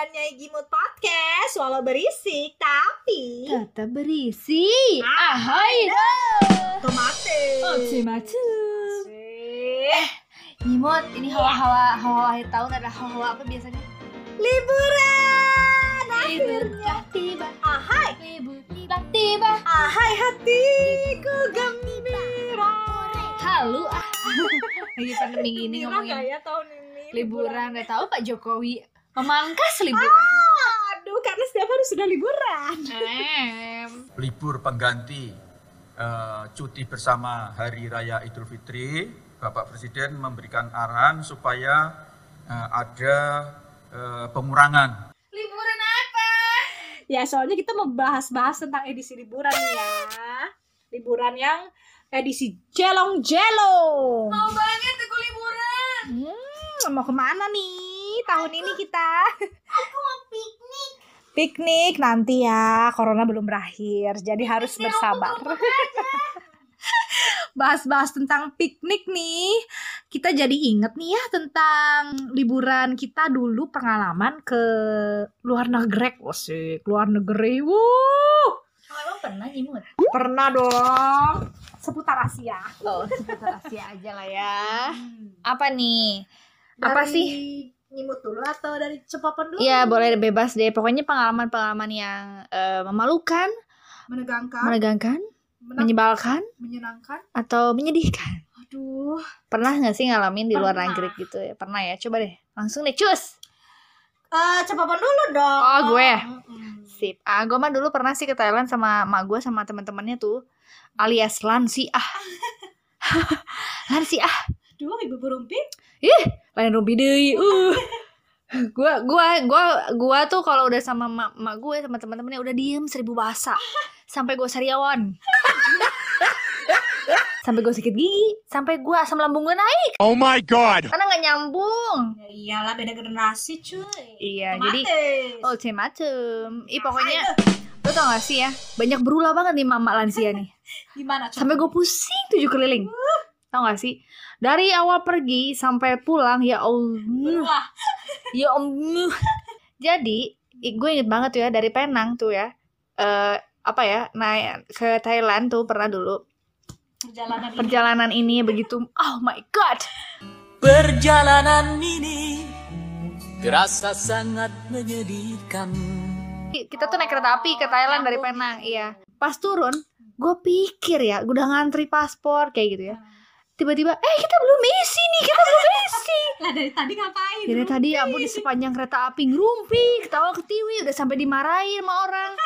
dan Nyai Gimut Podcast Walau berisik tapi Kata berisi. Ahai. Otomatis Otomatis. Eh, Nyimut, ini hawa-hawa hawa akhir tahun ada hawa-hawa apa biasanya? Liburan Libur Akhirnya tiba. Ahai Libur telah tiba. Ahai hatiku gembira Halu ah. Lagi pandemi gini nggak ngomongin ya tahun ini liburan. Udah tahu Pak Jokowi memangkas liburan. Aduh karena setiap hari sudah liburan Em. libur pengganti eh, cuti bersama Hari Raya Idul Fitri, Bapak Presiden memberikan arahan supaya eh, ada eh, pengurangan Liburan apa? Ya soalnya kita mau bahas-bahas tentang edisi liburan ya Liburan yang edisi jelong jelo Mau banget aku liburan. Hmm, mau ke mana nih tahun ini kita? Aku mau piknik. Piknik nanti ya, corona belum berakhir, jadi harus bersabar. Bahas-bahas tentang piknik nih, kita jadi inget nih ya tentang liburan kita dulu pengalaman ke luar negeri, Wasik, luar negeri, wuh, Kalau pernah Nyimut? pernah dong, seputar Asia. Oh, seputar Asia aja lah ya. Apa nih? Apa Dari sih? Nyimut dulu atau dari cepapan dulu? Iya boleh bebas deh. Pokoknya pengalaman-pengalaman yang eh, memalukan, Menegangkan, menegangkan, menang- menyebalkan, menyenangkan. atau menyedihkan. Aduh, Pernah nggak sih ngalamin di luar Pernah. negeri gitu ya? Pernah ya? Coba deh. Langsung deh cus. Eh, cepapan dulu dong. Oh, gue. Mm-mm. Sip. Ah, gue mah dulu pernah sih ke Thailand sama mak gue sama teman-temannya tuh alias lansi ah. lansi ah. Duh, ibu berumpin. Lain rumpi deui. Uh. Gua gua gua gua tuh kalau udah sama mak, mak gue sama teman-temannya udah diem seribu bahasa. Sampai gue sariawan. Sampai gue sakit gigi. Sampai gue asam lambung gue naik. Oh my god! karena nggak nyambung. Ya iyalah beda generasi, cuy. iya Otomatis. jadi ultimatum. Ih pokoknya lo tau gak sih ya banyak berulah banget nih mama lansia nih. Gimana coba? sampai gue pusing tujuh keliling. Tau gak sih dari awal pergi sampai pulang ya Allah Ya Allah. Jadi, gue inget banget tuh ya dari Penang tuh ya. eh apa ya? Naik ke Thailand tuh pernah dulu. perjalanan ini. Perjalanan ini begitu oh my god. Perjalanan ini terasa sangat menyedihkan. Kita tuh naik kereta api ke Thailand dari Penang, iya. Pas turun, gue pikir ya, gue udah ngantri paspor kayak gitu ya. Tiba-tiba, eh kita belum isi nih, kita belum isi. Lah dari tadi ngapain? Jadi tadi ampun di sepanjang kereta api ngerumpi, ketawa ketiwi, udah sampai dimarahin sama orang.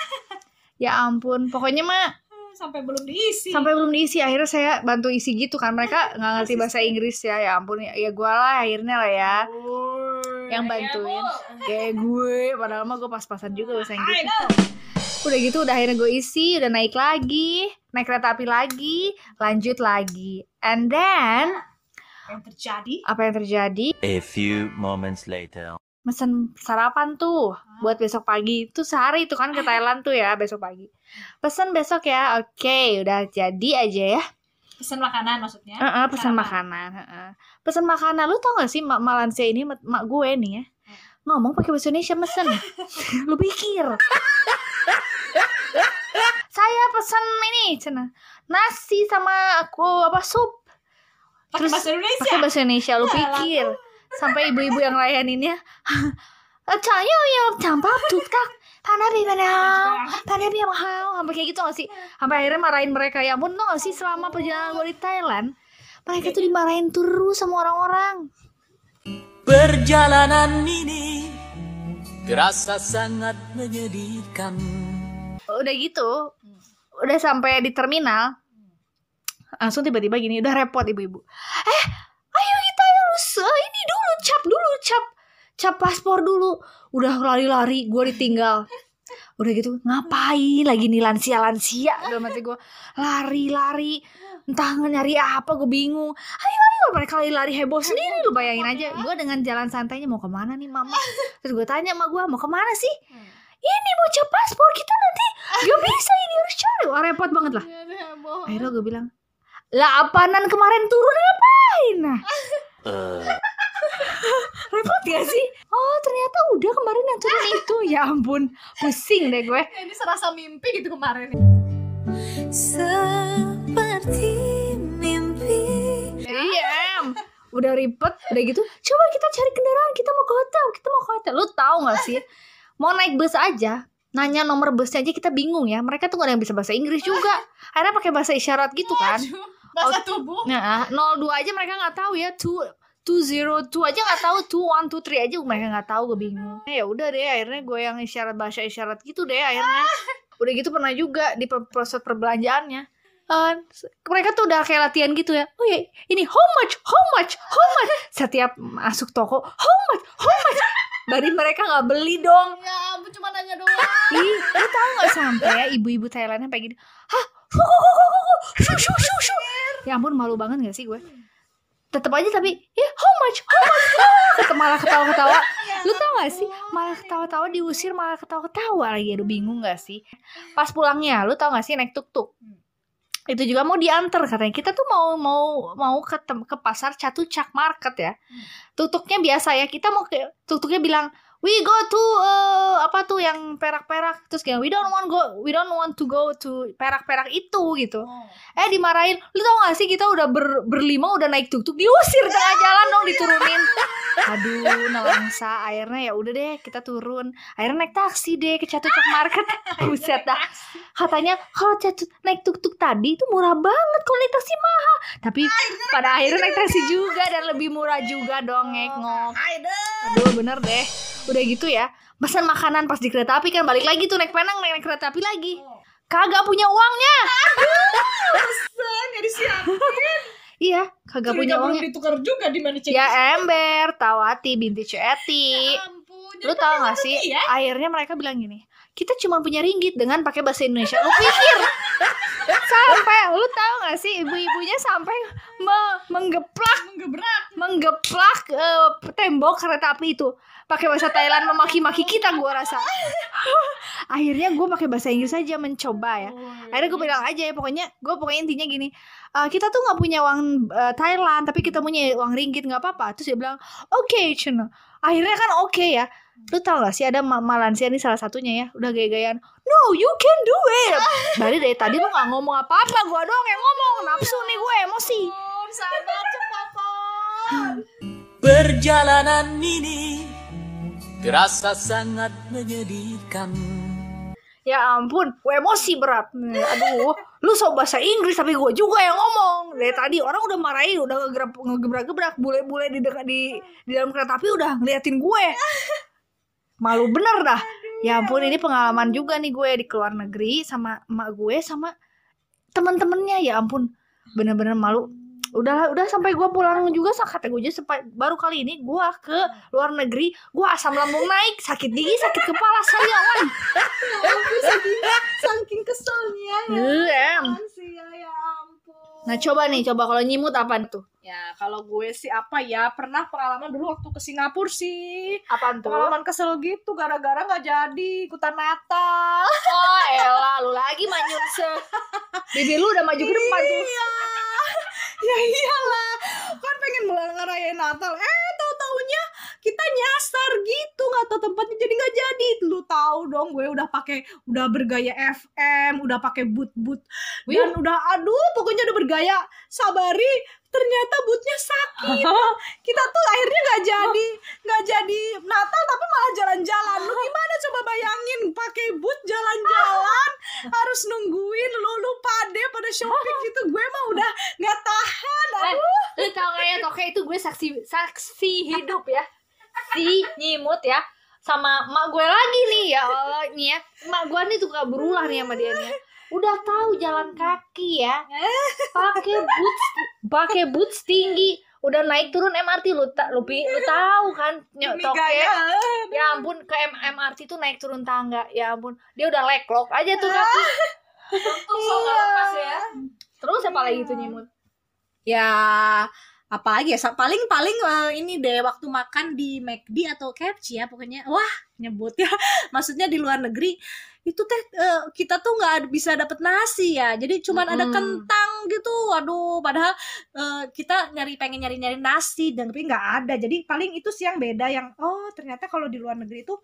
Ya ampun, pokoknya mah sampai belum diisi. sampai belum diisi akhirnya saya bantu isi gitu kan mereka nggak ngerti bahasa Inggris ya ya ampun ya, ya gue lah akhirnya lah ya Oh, yang ya, bantuin kayak gue padahal mah gue pas-pasan juga bahasa I Inggris. Udah gitu udah akhirnya gue isi udah naik lagi naik kereta api lagi lanjut lagi and then Yang terjadi apa yang terjadi A few moments later. mesen sarapan tuh buat besok pagi itu sehari itu kan ke Thailand tuh ya besok pagi pesen besok ya oke udah jadi aja ya pesan makanan maksudnya. Heeh, pesan Sarapan. makanan, heeh. Pesan makanan. Lu tau gak sih mak Malansia ini mak, mak gue nih ya. Ngomong pakai bahasa Indonesia mesen. Lu pikir. Saya pesan ini, cina. Nasi sama aku apa sup. Pakai bahasa Indonesia. Pakai bahasa Indonesia lu pikir. Sampai ibu-ibu yang layaninnya. Saya ya campur tuktak. Panabi mana? Panabi yang mahal. Sampai kayak gitu gak sih? Sampai akhirnya marahin mereka. Ya ampun tau gak sih selama perjalanan gue di Thailand. Mereka tuh dimarahin terus sama orang-orang. Perjalanan ini terasa sangat menyedihkan. Udah gitu. Udah sampai di terminal. Langsung tiba-tiba gini. Udah repot ibu-ibu. Eh ayo kita harus eh, ini dulu cap dulu cap cap paspor dulu. Udah lari-lari gue ditinggal. Udah gitu ngapain lagi nih lansia lansia dalam hati gue lari-lari entah nyari apa gue bingung. Ayo ayo. Mereka lari-lari heboh sendiri lu bayangin aja. Gue dengan jalan santainya mau ke mana nih mama? Terus gue tanya sama gue mau ke mana sih ini mau cap paspor kita nanti. Gak bisa ini harus cari. Wah repot banget lah. Akhirnya gue bilang lah apaanan kemarin turun ngapain? Nah. Eh, repot gak sih? Oh ternyata udah kemarin yang turun itu. Ya ampun pusing deh gue. Ini serasa mimpi gitu kemarin. Seperti mimpi. Iya udah ribet udah gitu. Coba kita cari kendaraan kita mau ke hotel. Kita mau ke hotel. Lu tahu nggak sih mau naik bus aja nanya nomor busnya aja kita bingung ya mereka tuh gak ada yang bisa bahasa Inggris juga akhirnya pakai bahasa isyarat gitu kan bahasa tubuh Nah, 02 aja mereka nggak tahu ya. 2 202 aja nggak tahu. 2 1 3 aja mereka nggak tahu gue bingung. Ya udah deh akhirnya gue yang isyarat bahasa isyarat gitu deh akhirnya. Udah gitu pernah juga di proses perbelanjaannya. Eh, mereka tuh udah kayak latihan gitu ya. Oh ya, ini how much, how much, how much. Setiap masuk toko, how much, how much. Dari mereka nggak beli dong. ya ampun cuma nanya doang. Ih, lu tau gak sampai ya ibu-ibu Thailand sampai gini Hah? Ya ampun malu banget gak sih gue? Tetep aja tapi Ya how much? How much? Tetep malah ketawa-ketawa. Lu tau gak sih? Malah ketawa-tawa diusir Malah ketawa-ketawa lagi. Aduh bingung gak sih? Pas pulangnya Lu tau gak sih naik tuk-tuk itu juga mau diantar katanya. Kita tuh mau mau mau ke ke pasar Catucak Market ya. Tuk-tuknya biasa ya. Kita mau ke tuk-tuknya bilang we go to eh, apa tuh yang perak-perak? Terus kayak we don't want go we don't want to go to perak-perak itu gitu. Eh dimarahin. Lu tau gak sih kita udah ber- berlima udah naik tuk-tuk diusir tengah jalan dong diturunin aduh nelangsa. Akhirnya ya udah deh kita turun. Akhirnya naik taksi deh ke Catucak Market. Buset dah. katanya kalau catut naik tuk-tuk tadi itu murah banget kalau naik taksi mahal. Tapi pada akhirnya naik taksi juga. dan lebih murah juga dong ngek-ngok aduh bener deh. Udah gitu ya pesan makanan pas di kereta api kan balik lagi tuh naik penang naik, naik kereta api lagi. Kagak punya uangnya. Nggak disiapin iya kagak punya belum uangnya. ditukar juga di mana cek ya ember tawati binti cueti ampun lu tau gak sih ya? akhirnya mereka bilang gini kita cuma punya ringgit dengan pakai bahasa Indonesia. Lu pikir? Sampai lu tau gak sih ibu-ibunya sampai me- menggeplak menggebrak. menggeplak eh, tembok kereta api itu. Pakai bahasa Thailand memaki-maki kita gua rasa. Akhirnya gue pakai bahasa Inggris aja mencoba ya. Akhirnya gue bilang aja ya pokoknya gue pokoknya intinya gini "Eh, kita tuh nggak punya uang eh, Thailand tapi kita punya uang ringgit nggak apa-apa. Terus dia bilang oke Cina akhirnya kan oke ya. Lu tau gak sih ada mama lansia ini salah satunya ya udah gaya-gayaan no you can do it. Dari dari tadi lu nggak ngomong apa-apa gua doang yang ngomong. Nafsu nih gue emosi. Cepat Perjalanan ini terasa sangat menyedihkan. Ya ampun, gue emosi berat. Aduh, lu so bahasa Inggris tapi gue juga yang ngomong. Dari tadi orang udah marahin, udah ngegebrak ngegebrak-gebrak, bule-bule di dekat di di dalam kereta api udah ngeliatin gue. Malu bener dah. Ya ampun, ini pengalaman juga nih gue di keluar negeri sama emak gue sama teman-temannya. Ya ampun, bener-bener malu. Udah udah sampai gue pulang juga kata gue aja sampai baru kali ini gue ke luar negeri gue asam lambung naik sakit gigi sakit kepala sariawan saking keselnya ya Em. sih ya, ya ampun. Nah coba nih, coba kalau nyimut apa tuh? ya kalau gue sih apa ya pernah pengalaman dulu waktu ke Singapura sih. Apaan tuh? pengalaman kesel gitu gara-gara nggak jadi ikutan Natal. Oh elah, lu lagi manyun se Bibi lu udah maju ke depan tuh. Iya ya iyalah kan pengen ngerayain Natal. Eh tahu taunya kita nyasar gitu nggak tahu tempatnya jadi nggak jadi. Lu tahu dong gue udah pakai udah bergaya FM udah pakai boot boot dan udah aduh pokoknya udah bergaya. Sabari ternyata bootnya sakit. Kita tuh akhirnya nggak jadi nggak jadi Natal tapi malah jalan-jalan. Lu gimana coba bayangin pakai boot jalan-jalan harus nungguin lu lu pade pada shopping gitu. Gue mah udah nggak tahan aduh. Lu tau gak ya, Toke itu gue saksi saksi hidup ya. Si nyimut ya. Sama mak gue lagi nih ya Allah nih ya. Mak gue nih tukang berulah nih sama dia nih ya. Udah tahu jalan kaki ya. Pakai boots pakai boots tinggi. Udah naik turun MRT lu tak lu, pi- lu tahu kan? Ny- Demi Toke gaya. ya ampun ke M- MRT tuh naik turun tangga. Ya ampun. Dia udah leklok aja tuh kaki. Untung so lepas ya. terus apa lagi tuh nyimut? Ya apalagi ya? Paling paling eh, ini deh waktu makan di McD atau KFC ya pokoknya. Wah nyebutnya maksudnya di luar negeri itu teh eh, kita tuh nggak ada- bisa dapet nasi ya. Jadi cuman ada Mm-mm. kentang gitu. Waduh padahal eh, kita nyari pengen nyari nyari nasi dan tapi nggak ada. Jadi paling itu sih yang beda yang oh ternyata kalau di luar negeri itu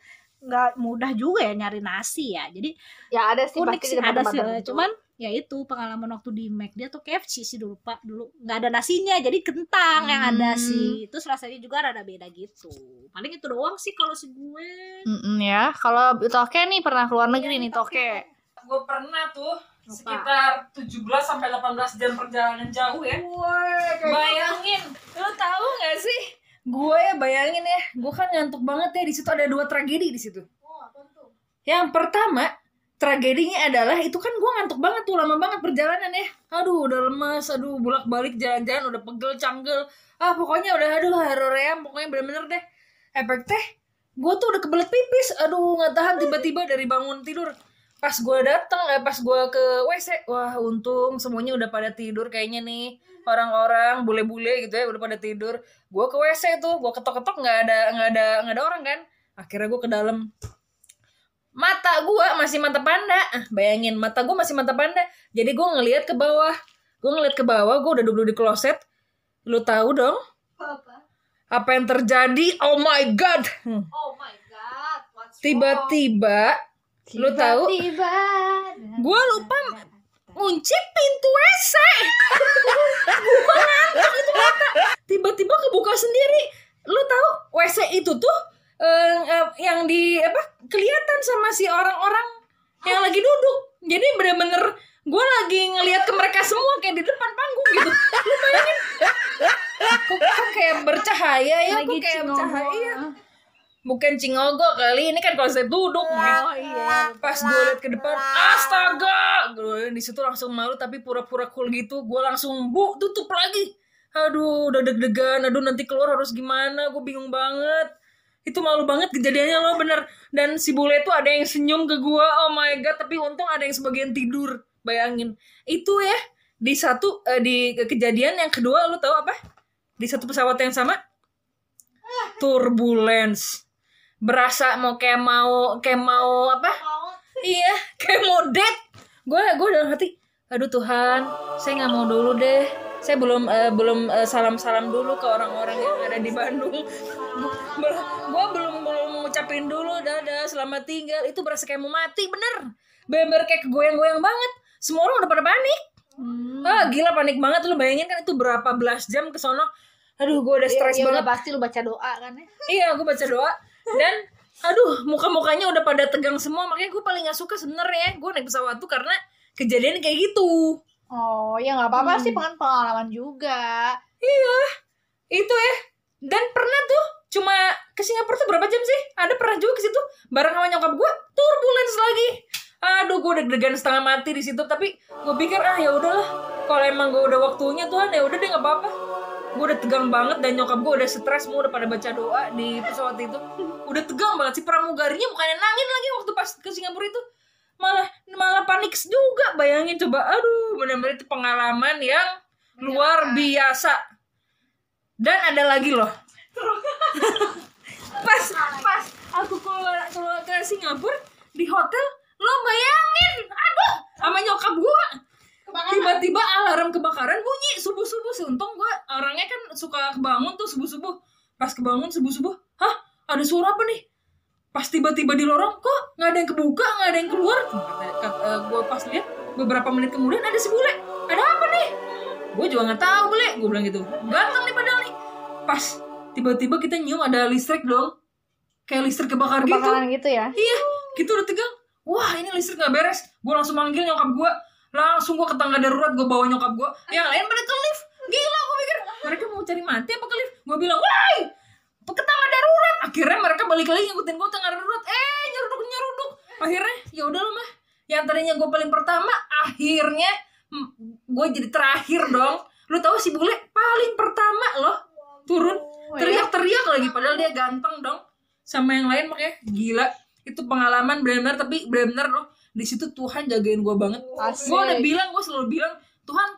nggak mudah juga ya nyari nasi ya. Jadi Ya ada sih unik sih ada sih cuman ya itu pengalaman waktu di McD atau KFC sih dulu pak dulu nggak ada nasinya jadi kentang yang ada Hmm. sih terus rasanya juga rada beda gitu paling itu doang sih kalau si gue Mm-mm, ya. Kalau Toke nih pernah keluar negeri nih Toke. gue pernah tuh sekitar 17 sampai 18 jam perjalanan jauh ya. Bayangin, lu tahu nggak sih? Gue ya bayangin ya, gue kan ngantuk banget ya di situ ada dua tragedi di situ. Yang pertama, tragedinya adalah itu kan gue ngantuk banget tuh lama banget perjalanan ya. Aduh, udah lemes, aduh bolak-balik jalan-jalan udah pegel, canggel. Ah, pokoknya udah aduh haroream, pokoknya bener-bener deh. Efek teh, gue tuh udah kebelet pipis. Aduh, nggak tahan tiba-tiba dari bangun tidur. Pas gue datang, eh, pas gue ke WC, wah untung semuanya udah pada tidur kayaknya nih. Orang-orang bule-bule gitu ya udah pada tidur. Gue ke WC tuh, gue ketok-ketok nggak ada nggak ada nggak ada orang kan. Akhirnya gue ke dalam mata gua masih mata panda. Ah, bayangin mata gua masih mata panda. Jadi gua ngelihat ke bawah. Gua ngelihat ke bawah gua udah duduk di kloset. Lu tahu dong? Apa? Yang terjadi? Oh my god. Hmm. oh my god tiba-tiba lu tahu? Tiba. gua lupa kunci pintu WC gua ngantuk itu mata. Tiba-tiba kebuka sendiri. Lu tahu WC itu tuh eh, eh, yang di apa kelihatan sama si orang-orang yang lagi duduk. Jadi bener-bener gue lagi ngelihat ke mereka semua kayak di depan panggung gitu. Lu bayangin. Kok, kok kayak bercahaya ya kok kayak bercahaya. bukan cingogo kali ini kan konsep duduk oh iya pas gue liat ke depan astaga! Gue di situ langsung malu tapi pura-pura cool gitu. Gue langsung bu tutup lagi. Aduh udah deg-degan. Aduh nanti keluar harus gimana? Gue bingung banget itu malu banget kejadiannya lo bener. Dan si bule tuh ada yang senyum ke gue oh my god. Tapi untung ada yang sebagian tidur bayangin. Itu ya di satu eh, di kejadian yang kedua lo tahu apa? Di satu pesawat yang sama? Turbulence. Berasa mau kayak mau kayak mau apa? Iya kayak mau dead. Gue gue dalam hati aduh Tuhan saya nggak mau dulu deh saya belum eh, belum salam salam dulu ke orang-orang yang ada di Bandung. Gue belum belum ngucapin dulu dadah selamat tinggal. Itu berasa kayak mau mati bener. Bener kayak kegoyang-goyang banget. Semua orang udah pada panik. Ah gila panik banget. Lu bayangin kan itu berapa belas jam ke sono? Aduh gue udah stres ya, banget. udah pasti lu baca doa kan ya. Iya, gue baca doa. Dan aduh muka-mukanya udah pada tegang semua. Makanya gue paling gak suka sebenarnya gue naik pesawat tuh karena kejadian kayak gitu Oh, ya nggak apa-apa sih pengen pengalaman juga. iya itu ya. Dan pernah tuh cuma ke Singapura tuh berapa jam sih? Ada pernah juga ke situ bareng sama nyokap gue turbulence lagi. Aduh gue deg-degan setengah mati di situ tapi gue pikir ah ya udahlah. Kalau emang gue udah waktunya Tuhan ya udah deh nggak apa-apa. Gue udah tegang banget dan nyokap gue udah stres semua udah pada baca doa di pesawat itu. Udah tegang banget si pramugarinya bukannya nangin lagi waktu pas ke Singapura itu malah malah panik juga bayangin coba. Aduh benar-benar itu pengalaman yang luar biasa. Dan ada lagi loh. Pas pas aku keluar keluar ke Singapura di hotel lo bayangin. Aduh sama nyokap gua. Tiba-tiba alarm kebakaran bunyi subuh subuh untung gua orangnya kan suka kebangun tuh subuh subuh pas kebangun subuh subuh hah ada suara apa nih pas tiba-tiba di lorong kok nggak ada yang kebuka nggak ada yang keluar? Gue pas lihat beberapa menit kemudian ada si bule. Ada apa nih? Gue juga nggak tahu bule. Gue bilang gitu. Ganteng nih padahal nih. Pas tiba-tiba kita nyium ada listrik dong. Kayak listrik kebakar gitu. Kebakaran gitu ya. iya. Gitu udah tegang. Wah ini listrik nggak beres. Gue langsung manggil nyokap gue langsung gue ke tangga darurat gue bawa nyokap gue yang lain pada ke lift. Gila gue pikir mereka mau cari mati apa ke lift? Gue bilang woi darurat akhirnya mereka balik lagi ngikutin gue tangga darurat eh nyeruduk nyeruduk. Akhirnya ya udah lah mah. Yang tadinya gue paling pertama akhirnya gue jadi terakhir dong. Lu tahu si bule paling pertama loh turun. Teriak-teriak lagi padahal dia ganteng dong. Sama yang lain makanya gila. Itu pengalaman benar-benar tapi benar-benar loh. Di situ Tuhan jagain gue banget. Gue udah bilang gue selalu bilang Tuhan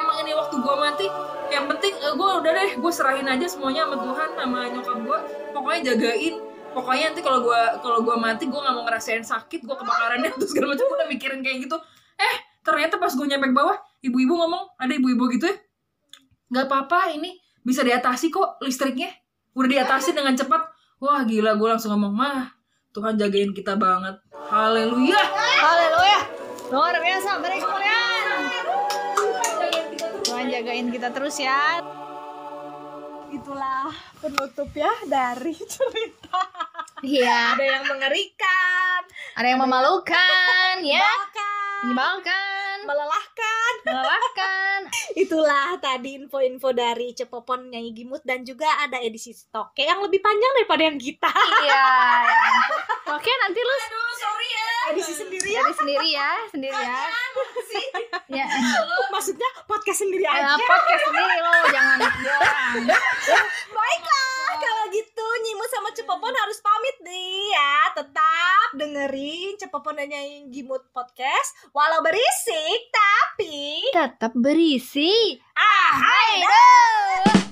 emang ini waktu gue mati yang penting gue udah deh gue serahin aja semuanya sama Tuhan sama nyokap gue pokoknya jagain. Pokoknya nanti kalau gue kalau gue mati gue nggak mau ngerasain sakit gue kebakarannya terus segala macam gue udah mikirin kayak gitu. Eh ternyata pas gue nyampe bawah ibu-ibu ngomong ada ibu-ibu gitu ya? Nggak apa-apa ini bisa diatasi kok listriknya. Udah diatasi dengan cepat. Wah gila gue langsung ngomong mah Tuhan jagain kita banget. Haleluya. Haleluya. Luar biasa, beri kemuliaan. Jagain kita terus ya. Itulah penutup ya dari cerita. Iya. Ada yang mengerikan, Ada yang memalukan, ya. menyebalkan, melelahkan. melelahkan. Itulah tadi info-info dari Cepopon Nyanyi Gimut dan juga ada edisi stok yang lebih panjang daripada yang kita. Iya. ya. Oke, nanti lu aduh sorry ya edisi sendiri ya. jadi sendiri ya, sendiri ya. Ya. Maksudnya podcast sendiri Ya, aja. podcast sendiri lo jangan orang. Baiklah, kalau gitu Nyimut sama Cepopon harus pamit nih ya. Tetap dengerin Cepopon dan Nyanyi Gimut podcast walau berisik tapi Tetap berisi. ah, hai.